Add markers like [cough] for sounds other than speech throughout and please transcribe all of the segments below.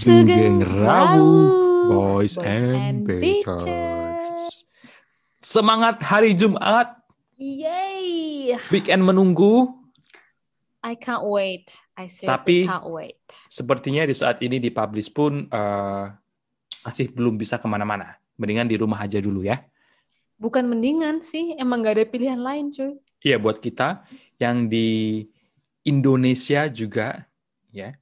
Sugeng Rabu, Boys, Boys and. Bitches. Semangat hari Jumat, Yay! weekend menunggu. I can't wait. I seriously Tapi- can't wait. Sepertinya di saat ini di publish pun eh, masih belum bisa ke mana-mana. Mendingan di rumah aja dulu ya. Bukan mendingan sih, emang gak ada pilihan lain cuy. Iya buat kita yang di Indonesia juga ya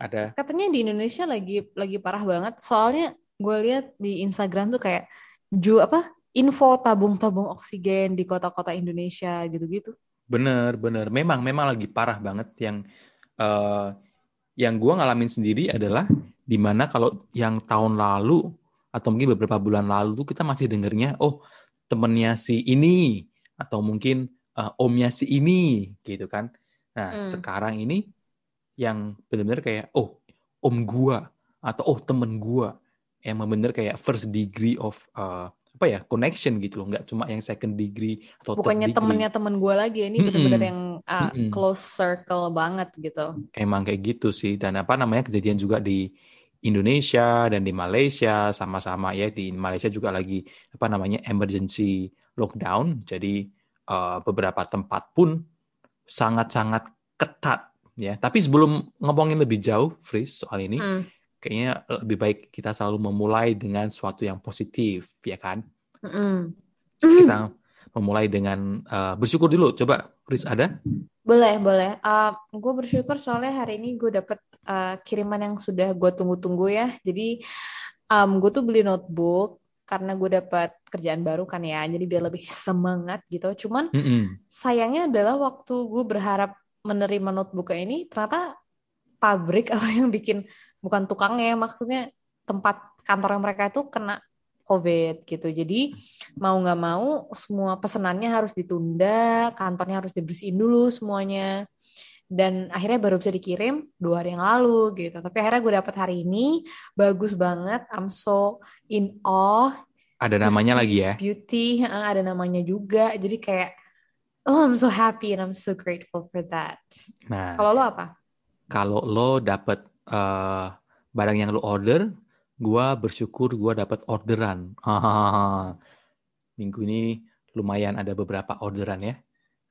ada Katanya di Indonesia lagi lagi parah banget. Soalnya gue lihat di Instagram tuh kayak ju apa info tabung-tabung oksigen di kota-kota Indonesia gitu-gitu. bener bener memang memang lagi parah banget yang eh, yang gua ngalamin sendiri adalah di mana kalau yang tahun lalu atau mungkin beberapa bulan lalu tuh kita masih dengernya oh temennya si ini atau mungkin eh, omnya si ini gitu kan nah Hmm. sekarang ini yang benar-benar kayak oh om gua atau oh temen gua yang benar kayak first degree of eh, apa ya connection gitu loh nggak cuma yang second degree atau third Bukannya degree. temennya temen gue lagi, ini Mm-mm. bener-bener yang uh, Mm-mm. close circle banget gitu. Emang kayak gitu sih dan apa namanya kejadian juga di Indonesia dan di Malaysia sama-sama ya di Malaysia juga lagi apa namanya emergency lockdown jadi eh, beberapa tempat pun sangat-sangat ketat ya tapi sebelum ngomongin lebih jauh Fris soal ini Hmm. kayaknya lebih baik kita selalu memulai dengan sesuatu yang positif ya kan Mm-mm. kita memulai dengan eh, bersyukur dulu coba Fris ada Boleh, boleh. gue bersyukur soalnya hari ini gue dapet uh, kiriman yang sudah gue tunggu-tunggu ya. Jadi gue tuh beli notebook karena gue dapet kerjaan baru kan ya. Jadi biar lebih [laughs] semangat gitu. Cuman Mm-mm. sayangnya adalah waktu gue berharap menerima notebook ini ternyata pabrik [laughs] atau yang bikin bukan tukangnya maksudnya tempat kantornya mereka itu kena COVID gitu. Jadi mau nggak mau semua pesenannya harus ditunda, kantornya harus dibersihin dulu semuanya. Dan akhirnya baru bisa dikirim dua hari yang lalu gitu. Tapi akhirnya gue dapet hari ini, bagus banget. I'm so in awe. ada namanya lagi ya Beauty, ada namanya juga. Jadi kayak, oh I'm so happy and I'm so grateful for that. nah Kalau lo apa? kalau lo dapet eh, barang yang lo order, gua bersyukur gua dapet orderan. [laughs] Minggu ini lumayan ada beberapa orderan ya.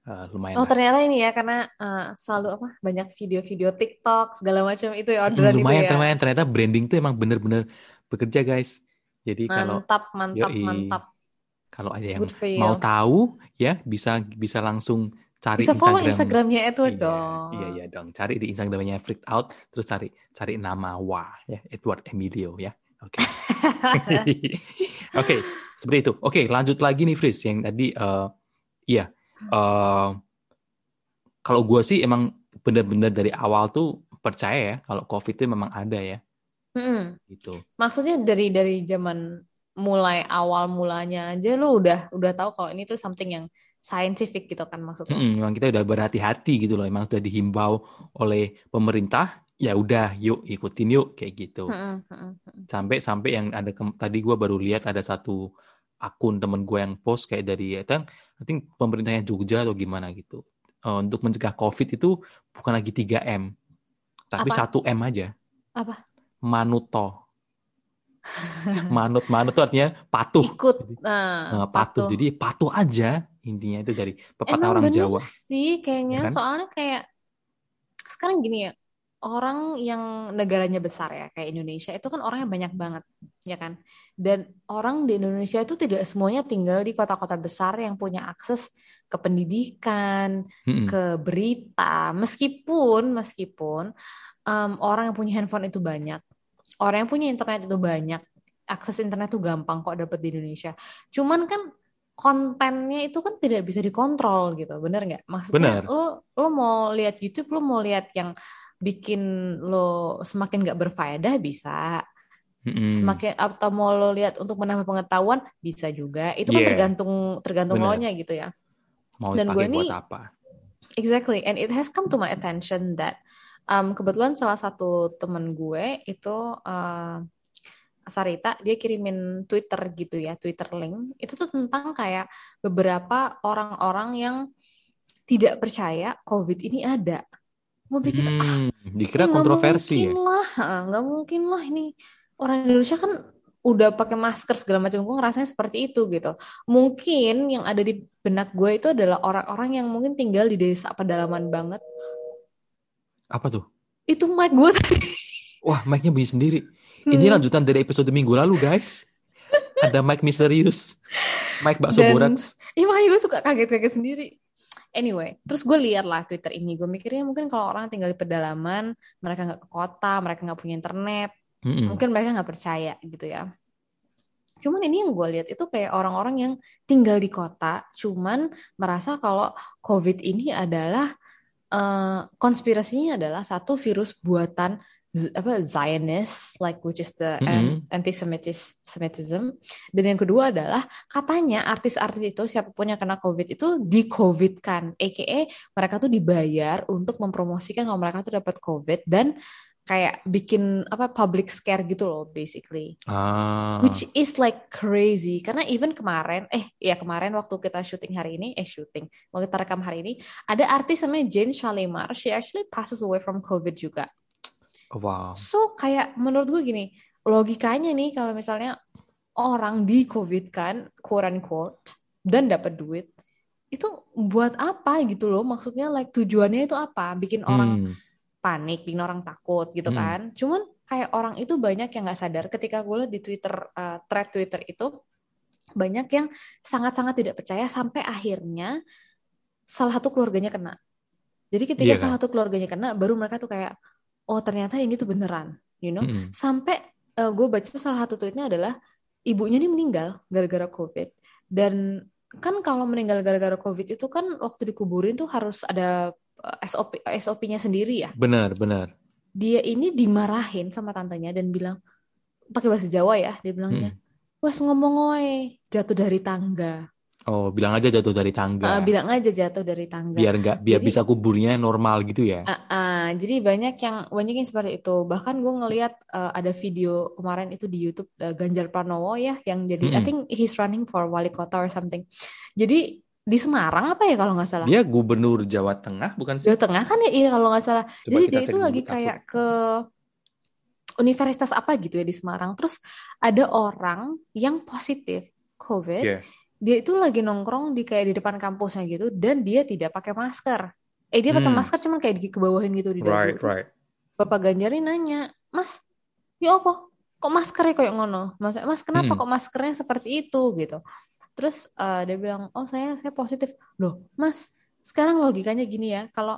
Eh, lumayan Oh lah. ternyata ini ya karena eh, selalu apa banyak video-video TikTok segala macam itu ya Hmm, orderan itu lumayan, ya. lumayan. Ternyata branding tuh emang bener-bener bekerja guys. Jadi kalau Mantap, mantap, Yoi. mantap. Kalau ada yang mau tahu ya bisa bisa langsung cari Bisa follow Instagram. Instagramnya Edward Iya, dong. Iya, iya dong. Cari di Instagramnya Freaked Out, terus cari cari nama Wah ya, Edward Emilio ya. Oke. [laughs] Oke, seperti itu. Oke, lanjut lagi nih Fris yang tadi eh iya eh kalau gue sih emang bener-bener dari awal tuh percaya ya kalau COVID itu memang ada ya Mm-mm. gitu. Maksudnya dari dari zaman mulai awal mulanya aja lu udah udah tahu kalau ini tuh something yang scientific gitu kan maksudnya. Mm-mm, memang kita udah berhati-hati gitu loh. Emang sudah dihimbau oleh pemerintah. Ya udah, yuk ikutin yuk kayak gitu. Mm-mm, mm-mm, mm-mm. sampai sampai yang ada tadi gue baru lihat ada satu akun temen gue yang post kayak dari ya kan I think pemerintahnya Jogja atau gimana gitu Eh, untuk mencegah COVID itu bukan lagi 3M tapi Apa? 1M aja Apa? manuto [laughs] manut manut itu artinya patuh Ikut. Jadi, Nah, eh, patuh jadi patuh aja intinya itu dari pepatah Emang orang bener Jawa sih kayaknya Ya kan? soalnya kayak sekarang gini ya orang yang negaranya besar ya kayak Indonesia itu kan orangnya banyak banget ya kan dan orang di Indonesia itu tidak semuanya tinggal di kota-kota besar yang punya akses ke pendidikan Mm-mm. ke berita meskipun meskipun em, orang yang punya handphone itu banyak orang yang punya internet itu banyak akses internet itu gampang kok dapet di Indonesia cuman kan kontennya itu kan tidak bisa dikontrol gitu bener nggak maksudnya Bener. lo lo mau lihat YouTube lo mau lihat yang bikin lo semakin nggak berfaedah bisa Mm-mm. semakin atau mau lo lihat untuk menambah pengetahuan bisa juga itu kan Yeah. tergantung tergantung Bener. lo nya gitu ya mau dan gue ini- apa Exactly, and it has come to my attention that um, kebetulan salah satu temen gue itu uh, Sarita, dia kirimin Twitter gitu ya, Twitter link. Itu tuh tentang kayak beberapa orang-orang yang tidak percaya COVID ini ada. gue pikir ah Hmm, dikira nggak kontroversi mungkin ya. lah ah, nggak mungkin lah ini orang Indonesia kan udah pakai masker segala macam gue ngerasanya seperti itu gitu mungkin yang ada di benak gue itu adalah orang-orang yang mungkin tinggal di desa pedalaman banget Apa tuh? itu mic gue tadi Wah, mic-nya bunyi sendiri. Ini Hmm. lanjutan dari episode minggu lalu, guys. Ada mic misterius. Mic bakso Dan- boraks. Iya makanya gue suka kaget-kaget sendiri. Anyway, terus gue lihat lah Twitter ini. Gue mikirnya mungkin kalau orang tinggal di pedalaman, mereka nggak ke kota, mereka nggak punya internet, Mm-mm. mungkin mereka nggak percaya gitu ya. Cuman ini yang gue lihat itu kayak orang-orang yang tinggal di kota, cuman merasa kalau COVID ini adalah eh, konspirasinya adalah satu virus buatan Z- apa Zionist, like which is the Mm-mm. anti-Semitism. Dan yang kedua adalah katanya artis-artis itu siapa pun yang kena COVID itu di-COVID-kan, aka mereka tuh dibayar untuk mempromosikan kalau mereka tuh dapat COVID dan kayak bikin apa public scare gitu loh basically. Ah. Which is like crazy karena even kemarin eh ya kemarin waktu kita syuting hari ini eh syuting waktu kita rekam hari ini ada artis namanya Jane Shalimar she actually passes away from COVID juga. Wow. So kayak menurut gue gini, logikanya nih kalau misalnya orang di COVID kan, quote unquote, dan dapat duit, itu buat apa gitu loh? Maksudnya like tujuannya itu apa? Bikin orang Hmm. Panik, bikin orang takut gitu Hmm. kan? Cuman kayak orang itu banyak yang nggak sadar ketika gue liat di Twitter, uh, thread Twitter itu banyak yang sangat-sangat tidak percaya sampai akhirnya salah satu keluarganya kena. Jadi ketika Iya kan? salah satu keluarganya kena, baru mereka tuh kayak, oh ternyata ini tuh beneran, you know? Mm-mm. Sampai gue baca salah satu tweetnya adalah ibunya ini meninggal gara-gara COVID. Dan kan kalau meninggal gara-gara COVID itu kan waktu dikuburin tuh harus ada eh, SOP SOP-nya sendiri ya. Benar, benar. Dia ini dimarahin sama tantenya dan bilang pakai bahasa Jawa ya, dia bilangnya, Mm-mm. "Wes ngomong oe, jatuh dari tangga." Oh, bilang aja jatuh dari tangga. Ah, bilang aja jatuh dari tangga. biar nggak biar Jadi- bisa kuburnya normal gitu ya. Ah, ah, jadi banyak yang banyak yang seperti itu. Bahkan gue ngelihat eh, ada video kemarin itu di YouTube eh, Ganjar Pranowo ya yang jadi I Mm-mm. think he's running for wali kota or something. Jadi di Semarang apa ya kalau nggak salah? Dia gubernur Jawa Tengah bukan sih? Jawa Tengah kan ya iya kalau nggak salah. Coba Jadi dia itu lagi takut. kayak ke universitas apa gitu ya di Semarang. Terus ada orang yang positif COVID. Iya. Dia itu lagi nongkrong di kayak di depan kampusnya gitu dan dia tidak pakai masker. Eh dia pakai Hmm. masker cuman kayak di kebawahin gitu di dagu. Right, Terus right. Bapak Ganjar ini nanya, Mas, ya apa? Kok maskernya kayak ngono? Mas, Mas kenapa Hmm. kok maskernya seperti itu gitu? Terus eh, dia bilang, oh saya saya positif. Loh, Mas, sekarang logikanya gini ya, kalau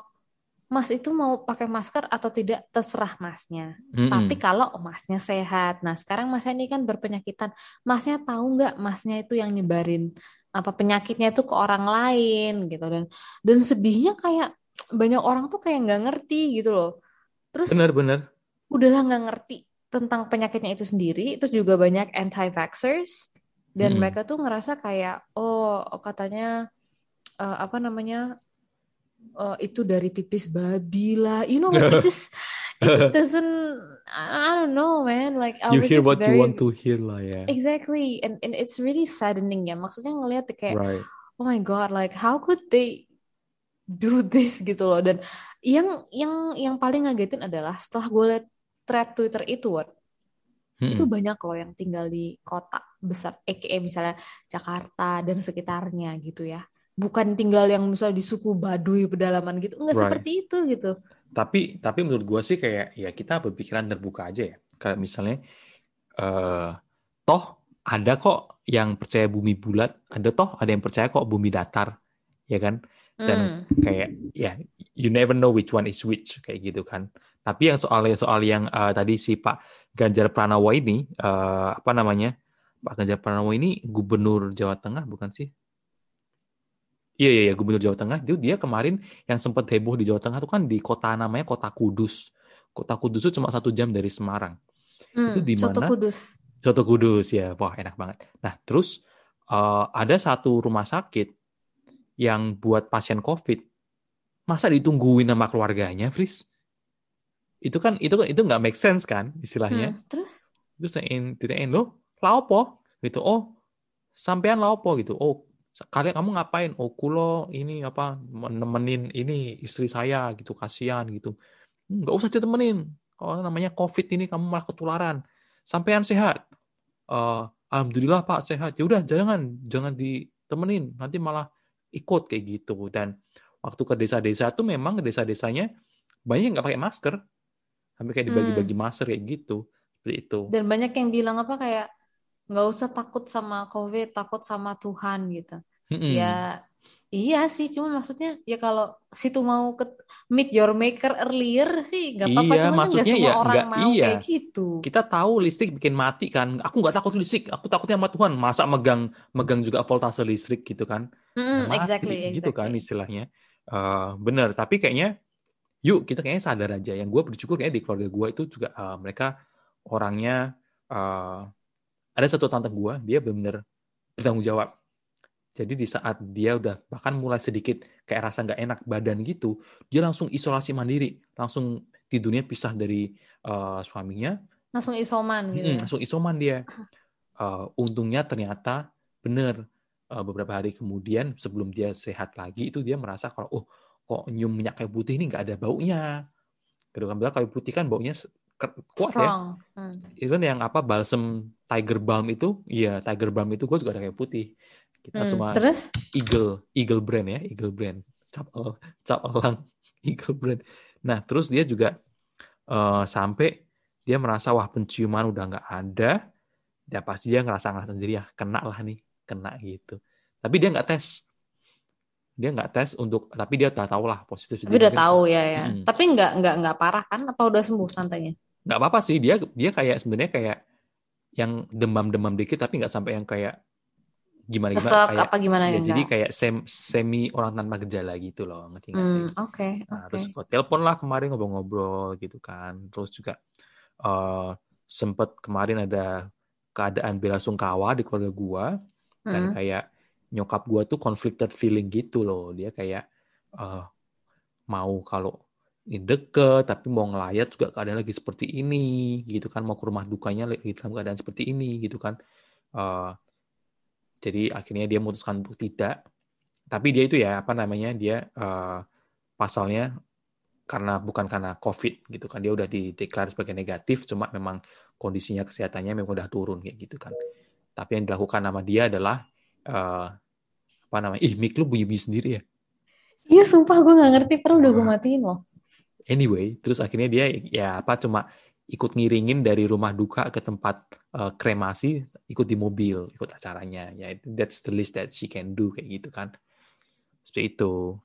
Mas itu mau pakai masker atau tidak terserah Masnya. Mm-mm. Tapi kalau Masnya sehat, nah sekarang Masnya ini kan berpenyakitan, Masnya tahu nggak Masnya itu yang nyebarin apa penyakitnya itu ke orang lain gitu dan dan sedihnya kayak banyak orang tuh kayak nggak ngerti gitu loh. Terus Benar-benar. udahlah nggak ngerti tentang penyakitnya itu sendiri, terus juga banyak anti-vaxxers dan Mm-mm. mereka tuh ngerasa kayak oh katanya eh, apa namanya eh, itu dari pipis babi lah, you know like it [laughs] just it doesn't I don't know man like I You was hear what you very want to hear lah ya. exactly and and it's really saddening ya maksudnya ngelihat kayak Right. oh my god like how could they do [laughs] this gitu loh dan yang yang yang paling ngagetin adalah setelah gue liat thread Twitter itu Wat, itu banyak loh yang tinggal di kota besar aka misalnya Jakarta dan sekitarnya gitu ya bukan tinggal yang misalnya di suku Baduy pedalaman gitu nggak Right. seperti itu gitu Tapi tapi menurut gua sih kayak ya kita berpikiran terbuka aja ya. Kayak misalnya eh toh ada kok yang percaya bumi bulat, ada toh ada yang percaya kok bumi datar, ya kan? Dan Hmm. kayak ya you never know which one is which kayak gitu kan. Tapi yang soal soal yang eh, tadi si Pak Ganjar Pranowo ini eh, apa namanya? Pak Ganjar Pranowo ini gubernur Jawa Tengah bukan sih? Iya, iya, iya, gubernur Jawa Tengah. Itu dia kemarin yang sempat heboh di Jawa Tengah itu kan di kota namanya Kota Kudus. Kota Kudus itu cuma satu jam dari Semarang. Hmm, Itu di Soto mana? Kudus Soto Kudus ya, wah enak banget. Nah terus eh, ada satu rumah sakit yang buat pasien COVID, masa ditungguin sama keluarganya, Fris? Itu kan itu itu nggak make sense kan istilahnya. Hmm, terus Terus ditanyain, ditanyain lo, laopo? Gitu, oh sampean laopo gitu. Oh kalian kamu ngapain? Oh kulo ini apa nemenin ini istri saya gitu kasihan gitu. Nggak usah ditemenin. Kalau namanya COVID ini kamu malah ketularan. Sampean sehat. Uh, Alhamdulillah Pak sehat. Ya udah jangan jangan ditemenin. Nanti malah ikut kayak gitu. Dan waktu ke desa-desa tuh memang desa-desanya banyak yang nggak pakai masker. Sampai kayak dibagi-bagi hmm. masker kayak gitu. Seperti itu. Dan banyak yang bilang apa kayak nggak usah takut sama COVID, takut sama Tuhan gitu. Mm-hmm. Ya iya sih, cuma maksudnya ya kalau situ mau ke meet your maker earlier sih nggak apa-apa. Iya, cuma maksudnya kan semua ya orang gak, mau iya. kayak gitu. Kita tahu listrik bikin mati kan. Aku nggak takut listrik, aku takutnya sama Tuhan. Masa megang megang juga voltase listrik gitu kan? Mm-hmm, mati, exactly, gitu kan istilahnya. Uh, bener, tapi kayaknya yuk kita kayaknya sadar aja. Yang gue bersyukur kayaknya di keluarga gue itu juga uh, mereka orangnya uh, ada satu tante gue dia benar-benar bertanggung jawab jadi di saat dia udah bahkan mulai sedikit kayak rasa nggak enak badan gitu, dia langsung isolasi mandiri, langsung tidurnya pisah dari uh, suaminya. Langsung isoman gitu. Hmm, langsung isoman dia. Uh, untungnya ternyata bener uh, beberapa hari kemudian sebelum dia sehat lagi itu dia merasa kalau oh kok nyium minyak kayu putih ini nggak ada baunya. Kedua kan bilang kayu putih kan baunya kuat ya. Strong. ya. Hmm. Itu kan yang apa balsam tiger balm itu, iya tiger balm itu gue juga ada kayu putih. Kita hmm, semua terus? Eagle, Eagle brand ya, Eagle brand. Cap el, cap elang, [laughs] Eagle brand. Nah, terus dia juga uh, sampai dia merasa wah penciuman udah nggak ada, ya pasti dia ngerasa ngerasa sendiri ya kena lah nih, kena gitu. Tapi dia nggak tes, dia nggak tes untuk, tapi dia udah tahu lah positif. Tapi udah tahu ya ya. Hmm. Tapi nggak nggak nggak parah kan? Apa udah sembuh santainya? Nggak apa-apa sih, dia dia kayak sebenarnya kayak yang demam-demam dikit tapi nggak sampai yang kayak gimana gimana Kesek, kayak apa gimana ya, jadi kayak sem, semi orang tanpa gejala gitu loh ngerti nggak hmm, sih? Oke. Okay, nah, okay. Terus gue telepon lah kemarin ngobrol-ngobrol gitu kan. Terus juga uh, sempet kemarin ada keadaan bela sungkawa di keluarga gua dan hmm. kayak nyokap gua tuh conflicted feeling gitu loh. Dia kayak uh, mau kalau ini deket tapi mau ngelayat juga keadaan lagi seperti ini gitu kan mau ke rumah dukanya lagi dalam keadaan seperti ini gitu kan uh, jadi akhirnya dia memutuskan untuk tidak. Tapi dia itu ya apa namanya dia uh, pasalnya karena bukan karena COVID gitu kan dia udah dideklar sebagai negatif, cuma memang kondisinya kesehatannya memang udah turun kayak gitu kan. Tapi yang dilakukan nama dia adalah uh, apa namanya? Ih, mic lu bunyi-bunyi sendiri ya? Iya, sumpah gue nggak ngerti, perlu udah gue matiin loh. Anyway, terus akhirnya dia ya apa cuma ikut ngiringin dari rumah duka ke tempat uh, kremasi, ikut di mobil, ikut acaranya. Ya, that's the least that she can do kayak gitu kan. Seperti itu.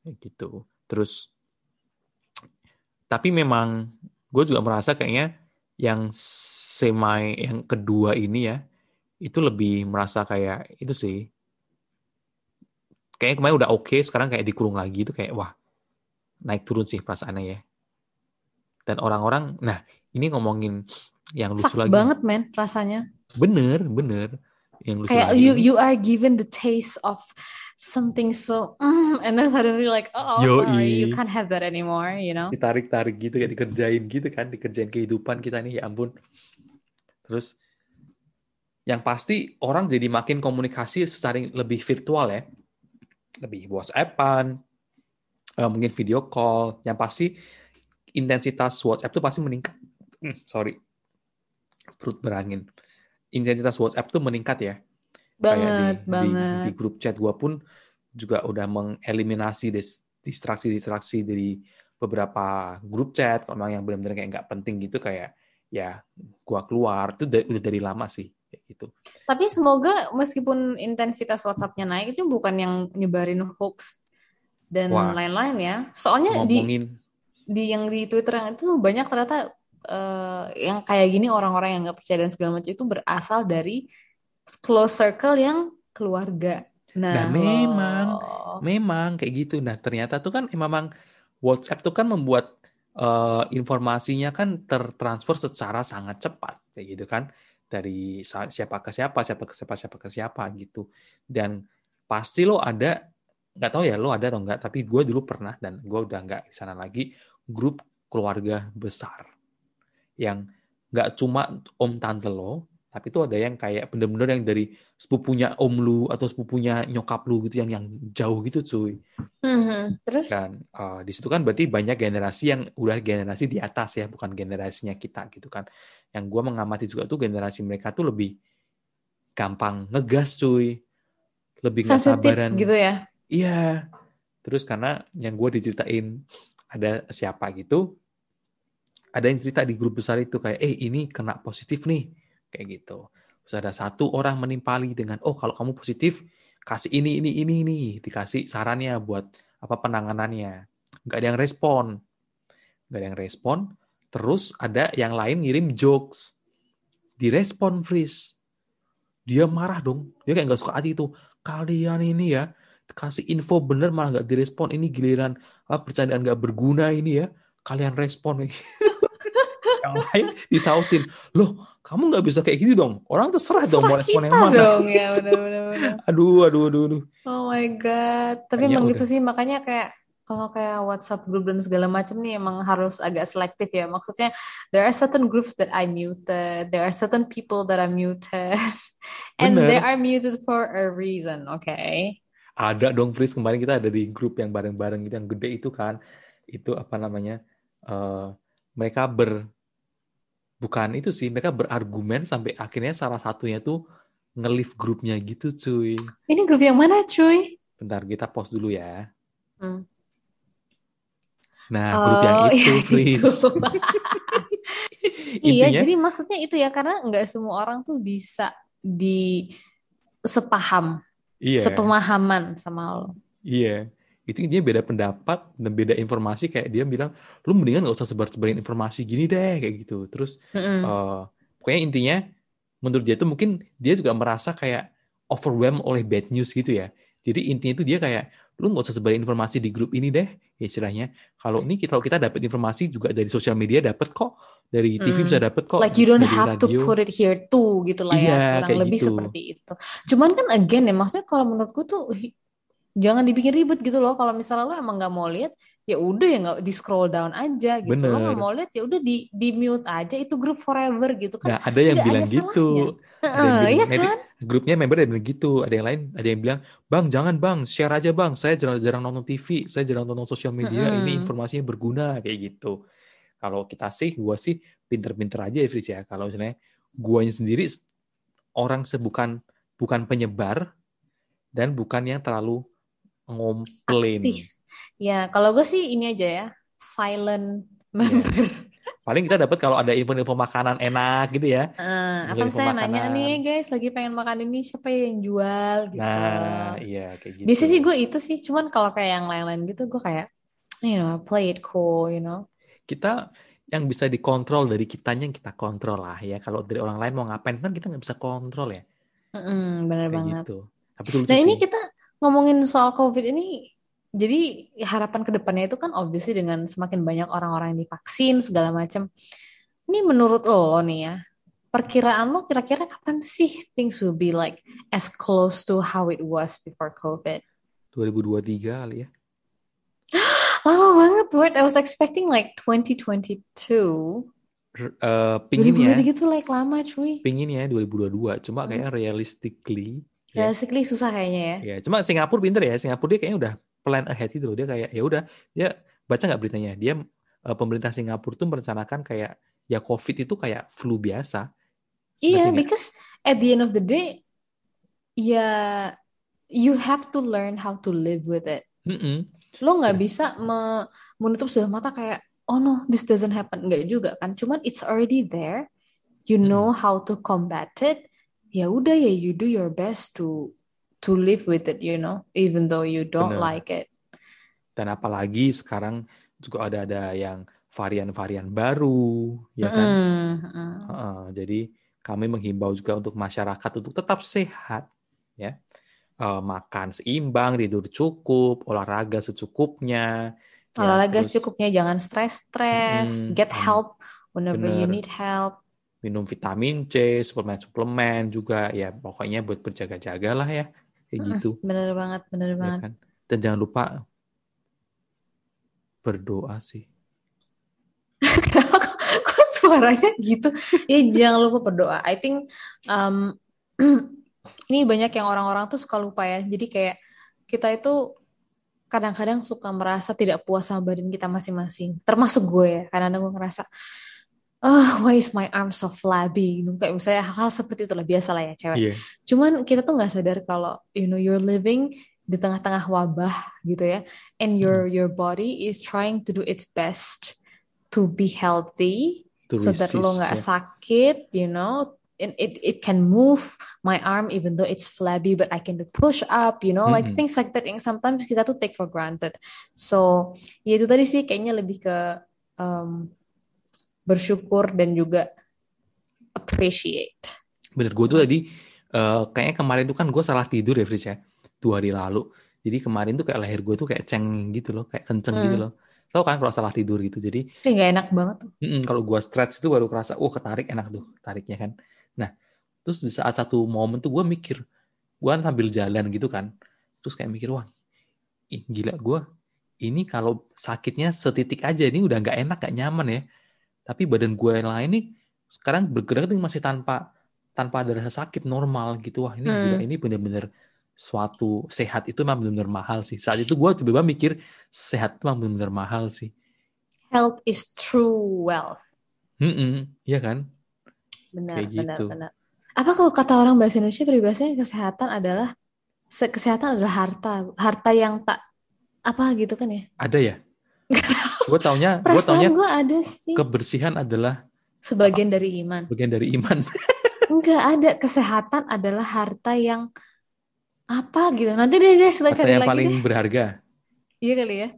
Kayak gitu. Terus tapi memang gue juga merasa kayaknya yang semi yang kedua ini ya itu lebih merasa kayak itu sih kayaknya kemarin udah oke okay, sekarang kayak dikurung lagi itu kayak wah naik turun sih perasaannya ya dan orang-orang nah ini ngomongin yang lucu Sucks lagi. banget men rasanya. Bener bener. Yang lucu kayak lagi. you you are given the taste of something so mm, and then suddenly like oh Yoi. sorry you can't have that anymore you know? Ditarik-tarik gitu kayak dikerjain gitu kan dikerjain kehidupan kita nih ya ampun. Terus yang pasti orang jadi makin komunikasi secara lebih virtual ya. Lebih WhatsAppan uh, mungkin video call. Yang pasti intensitas WhatsApp tuh pasti meningkat. Hmm, sorry, perut berangin. Intensitas WhatsApp tuh meningkat ya. Banget, di, banget. Di, di grup chat gue pun juga udah mengeliminasi distraksi-distraksi dari beberapa grup chat. Kalau yang benar-benar kayak nggak penting gitu kayak ya gua keluar itu dari, udah dari lama sih gitu. Tapi semoga meskipun intensitas WhatsApp-nya naik itu bukan yang nyebarin hoax dan lain-lain ya. Soalnya ngomongin, di di yang di Twitter yang itu banyak ternyata uh, yang kayak gini orang-orang yang nggak percaya dan segala macam itu berasal dari close circle yang keluarga. Nah, nah memang oh. memang kayak gitu. Nah, ternyata tuh kan memang WhatsApp tuh kan membuat uh, informasinya kan tertransfer secara sangat cepat kayak gitu kan dari siapa ke siapa, siapa ke siapa, siapa ke siapa gitu. Dan pasti lo ada nggak tahu ya lo ada atau enggak tapi gue dulu pernah dan gue udah nggak di sana lagi grup keluarga besar yang nggak cuma om tante lo, tapi itu ada yang kayak bener-bener yang dari sepupunya om lu atau sepupunya nyokap lu gitu yang yang jauh gitu cuy. Mhm. Terus? Kan uh, di situ kan berarti banyak generasi yang udah generasi di atas ya, bukan generasinya kita gitu kan. Yang gua mengamati juga tuh generasi mereka tuh lebih gampang ngegas cuy. Lebih nggak sabaran. gitu ya? Iya. Terus karena yang gue diceritain ada siapa gitu, ada yang cerita di grup besar itu kayak, eh ini kena positif nih, kayak gitu. Terus ada satu orang menimpali dengan, oh kalau kamu positif, kasih ini, ini, ini, ini, dikasih sarannya buat apa penanganannya. Nggak ada yang respon. Nggak ada yang respon. Terus ada yang lain ngirim jokes. Direspon Fris. Dia marah dong. Dia kayak nggak suka hati itu. Kalian ini ya, kasih info bener malah nggak direspon. Ini giliran ah, percandaan nggak berguna ini ya. Kalian respon. [laughs] yang lain disautin. Loh, kamu nggak bisa kayak gitu dong. Orang terserah dong mau respon yang mana. dong ya benar-benar. [laughs] Aduh, aduh, aduh, aduh. Oh my god. Tapi Kayaknya emang udah. gitu sih makanya kayak kalau kayak WhatsApp group dan segala macam nih emang harus agak selektif ya. Maksudnya there are certain groups that I muted, there are certain people that I muted, [laughs] and Bener. they are muted for a reason, okay? Ada dong, Fris. Kemarin kita ada di grup yang bareng-bareng gitu, yang gede itu kan. Itu apa namanya? eh, mereka ber... Bukan itu sih, mereka berargumen sampai akhirnya salah satunya tuh nge-leave grupnya gitu, cuy. Ini grup yang mana, cuy? Bentar, kita pause dulu ya. Hmm. Nah, grup yang itu, ya Fris. itu. [laughs] Iya, Intinya, jadi maksudnya itu ya karena nggak semua orang tuh bisa di sepaham, iya, sepemahaman sama lo. iya. Itu intinya beda pendapat dan beda informasi kayak dia bilang, lu mendingan gak usah sebar-sebarin informasi gini deh, kayak gitu. Terus Mm-mm. eh, pokoknya intinya menurut dia itu mungkin dia juga merasa kayak overwhelmed oleh bad news gitu ya. Jadi intinya itu dia kayak lu nggak usah sebarin informasi di grup ini deh, ya istilahnya. Kalau ini kita kalau kita dapat informasi juga dari sosial media dapat kok, dari TV Hmm. bisa dapat kok, Like you don't have to radio. put it here too gitu lah Iya, ya, kurang kayak lebih gitu. seperti itu. Cuman kan again ya, maksudnya kalau menurutku tuh jangan dibikin ribet gitu loh. Kalau misalnya lo emang nggak mau lihat, ya udah ya nggak di scroll down aja gitu. Lo nggak Bener. mau lihat ya udah di di mute aja itu grup forever gitu kan. Nah, ada yang bilang ada gitu. salahnya. Ada yang bilang, iya "Mary, kan? Grupnya member ada yang bilang gitu. Ada yang lain, ada yang bilang, Bang, jangan bang, share aja bang. Saya jarang-jarang nonton TV, saya jarang nonton sosial media. Ini Mm-mm. informasinya berguna kayak gitu. Kalau kita sih, gua sih pinter-pinter aja ya, Fritz ya. Kalau misalnya guanya sendiri orang sebukan bukan penyebar dan bukan yang terlalu ngomplain. Aktif. Ya, kalau gue sih ini aja ya, silent Iya. member. Paling kita dapat kalau ada info-info makanan enak gitu ya. Eh, atau misalnya nanya nih guys, lagi pengen makan ini siapa yang jual gitu. Nah, iya kayak gitu. Biasanya sih gue itu sih, cuman kalau kayak yang lain-lain gitu gue kayak, you know, play it cool, you know. kita yang bisa dikontrol dari kitanya yang kita kontrol lah ya. Kalau dari orang lain mau ngapain kan kita nggak bisa kontrol ya. Mm-mm, bener Kayak banget. gitu. Tapi Nah ini sih. kita ngomongin soal COVID ini, jadi harapan ke depannya itu kan obviously dengan semakin banyak orang-orang yang divaksin segala macam. Ini menurut lo nih ya, perkiraan lo kira-kira kapan sih things will be like as close to how it was before COVID? 2023 kali ya. [gasps] Lama banget, Word. I was expecting like 2022. R- eh, pingin ya, 2023 tuh like lama cuy. pingin ya 2022. Cuma Hmm. kayak realistically ya. Realistically susah kayaknya ya. Ya, cuma Singapura pinter ya. Singapura dia kayaknya udah plan ahead itu loh. Dia kayak ya udah, dia baca nggak beritanya? Dia eh, pemerintah Singapura tuh merencanakan kayak ya COVID itu kayak flu biasa. Iya, nggak? because at the end of the day, ya you have to learn how to live with it. Mm-mm. Lo nggak Ya. bisa me- menutup sebelah mata kayak, oh no, this doesn't happen. Nggak juga kan. Cuman it's already there. You know how to combat it. Ya udah ya, you do your best to to live with it, you know, even though you don't Bener. like it. Dan apalagi sekarang juga ada ada yang varian-varian baru, ya kan? Mm, mm. Heeh, jadi kami menghimbau juga untuk masyarakat untuk tetap sehat, ya, Eh, makan seimbang, tidur cukup, olahraga secukupnya, ya, Olahraga terus secukupnya, jangan stres-stres. Mm-mm, Get help whenever you bener. need help. minum vitamin C, suplemen-suplemen juga, ya pokoknya buat berjaga-jaga lah ya, kayak gitu, Bener banget, bener ya banget. kan? Dan jangan lupa berdoa sih. [laughs] Kenapa kok, kok suaranya gitu. Ya jangan lupa berdoa. I think um, [clears throat] ini banyak yang orang-orang tuh suka lupa ya. Jadi kayak kita itu kadang-kadang suka merasa tidak puas sama badan kita masing-masing. Termasuk gue ya. Kadang-kadang gue ngerasa, oh, why is my arm so flabby? Kayak misalnya hal-hal seperti itulah biasa lah ya cewek. Iya. Cuman kita tuh nggak sadar kalau you know you're living di tengah-tengah wabah gitu ya, and your your body is trying to do its best to be healthy, To so that lo resist, nggak ya. sakit, you know. And it it can move my arm even though it's flabby, but I can do push up, you know, like Mm-mm. things like that yang sometimes kita tuh take for granted. So ya itu tadi sih kayaknya lebih ke um, bersyukur dan juga appreciate. Bener, gue tuh tadi eh, kayaknya kemarin tuh kan gue salah tidur ya Fris ya, dua hari lalu. Jadi kemarin tuh kayak leher gue tuh kayak ceng gitu loh, kayak kenceng gitu Hmm. loh. Tahu kan kalau salah tidur gitu. Jadi Tapi nggak enak banget tuh. mm-mm, kalau gue stretch tuh baru kerasa, oh ketarik enak tuh tariknya kan. Nah, terus di saat satu momen tuh gue mikir, gue kan sambil jalan gitu kan, terus kayak mikir wah, ih, gila gue ini kalau sakitnya setitik aja ini udah nggak enak, gak nyaman ya. Tapi badan gue yang lain nih sekarang bergerak tuh masih tanpa tanpa ada rasa sakit normal gitu. Wah ini Hmm. gila ini bener-bener suatu sehat itu memang bener-bener mahal sih. Saat itu gue tiba-tiba mikir sehat itu memang bener-bener mahal sih. Health is true wealth. Mm-mm, Iya kan? Benar, Kayak benar, gitu. benar. Apa kalau kata orang bahasa Indonesia peribahasanya kesehatan adalah se- kesehatan adalah harta, harta yang tak apa gitu kan ya? Ada ya? [laughs] Gue taunya, gue taunya gue ada sih kebersihan adalah sebagian dari iman. bagian dari iman. [laughs] Enggak ada kesehatan adalah harta yang apa gitu. Nanti deh guys kita Harta cari yang lagi paling deh. berharga. Iya kali ya.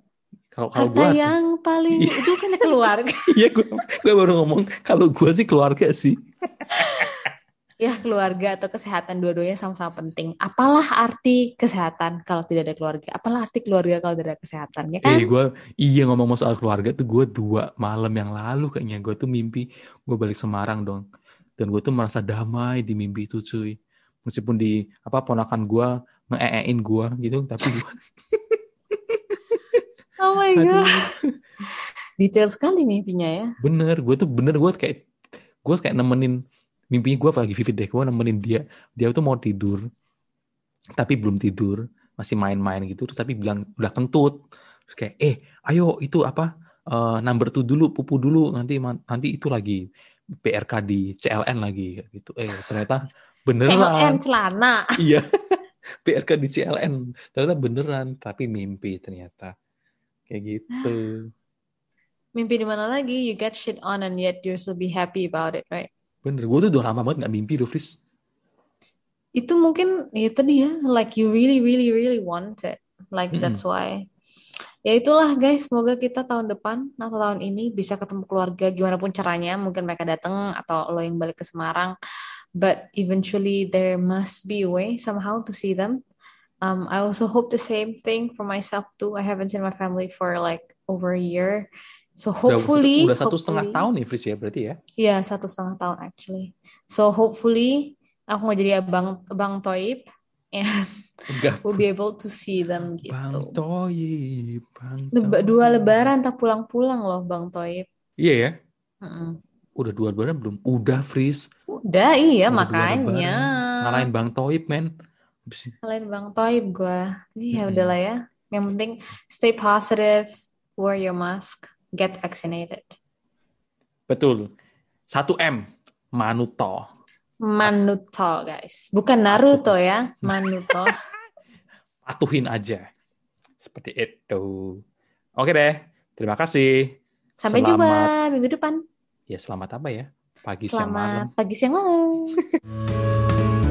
Kalau kalau Harta yang paling Iya. itu kan keluarga. [laughs] iya gue, gue baru ngomong kalau gue sih keluarga sih. [laughs] Ya keluarga atau kesehatan dua-duanya sama-sama penting. Apalah arti kesehatan kalau tidak ada keluarga? Apalah arti keluarga kalau tidak ada kesehatan? Ya kan? Eh gue iya ngomong soal keluarga tuh gue dua malam yang lalu kayaknya gue tuh mimpi gue balik Semarang dong dan gue tuh merasa damai di mimpi itu cuy meskipun di apa ponakan gue ngeein gue gitu tapi gue [laughs] Oh my aduh god. Detail sekali mimpinya ya. bener gue tuh bener gue kayak gue kayak nemenin mimpinya gue lagi vivid deh gue nemenin dia. Dia tuh mau tidur tapi belum tidur masih main-main gitu terus tapi bilang udah kentut. Terus kayak eh ayo itu apa eh, number two dulu pupu dulu nanti nanti itu lagi PRK di CLN lagi gitu. Eh ternyata CLN beneran celana. [laughs] iya PRK di CLN ternyata beneran tapi mimpi ternyata. Kayak gitu. [sighs] Mimpi di mana lagi? You get shit on and yet you're still be happy about it, right? Bener gue tuh udah lama banget nggak mimpi loh Fris Itu mungkin ya tadi ya, like you really really really want it. Like Mm-mm. that's why. Ya itulah guys, semoga kita tahun depan atau tahun ini bisa ketemu keluarga gimana pun caranya. Mungkin mereka datang atau lo yang balik ke Semarang. But eventually there must be a way somehow to see them. Um, I also hope the same thing for myself too. I haven't seen my family for like over a year. So udah hopefully, udah satu setengah tahun nih Fris ya berarti ya Iya, satu setengah tahun actually. So hopefully aku mau jadi abang abang Toib and enggak [laughs] we'll be able to see them gitu. Bang Toyib, Bang Leba- dua lebaran tak pulang-pulang loh Bang Toib. Iya ya, Mm-mm. udah dua lebaran belum? Udah Fris, Udah iya Udah makanya. ngalahin Bang Toyib men. Ngalahin Bang Toib gua. Ini ya Mm-mm. udahlah ya. Yang penting stay positive, wear your mask, get vaccinated. Betul, 1 M, Manuto. Manuto guys, bukan Naruto ya, Manuto. [laughs] Patuhin aja, seperti itu. Oke deh, terima kasih. Sampai Selamat- jumpa minggu depan. Ya selamat apa ya? Pagi siang malam. Selamat pagi siang malam. [laughs]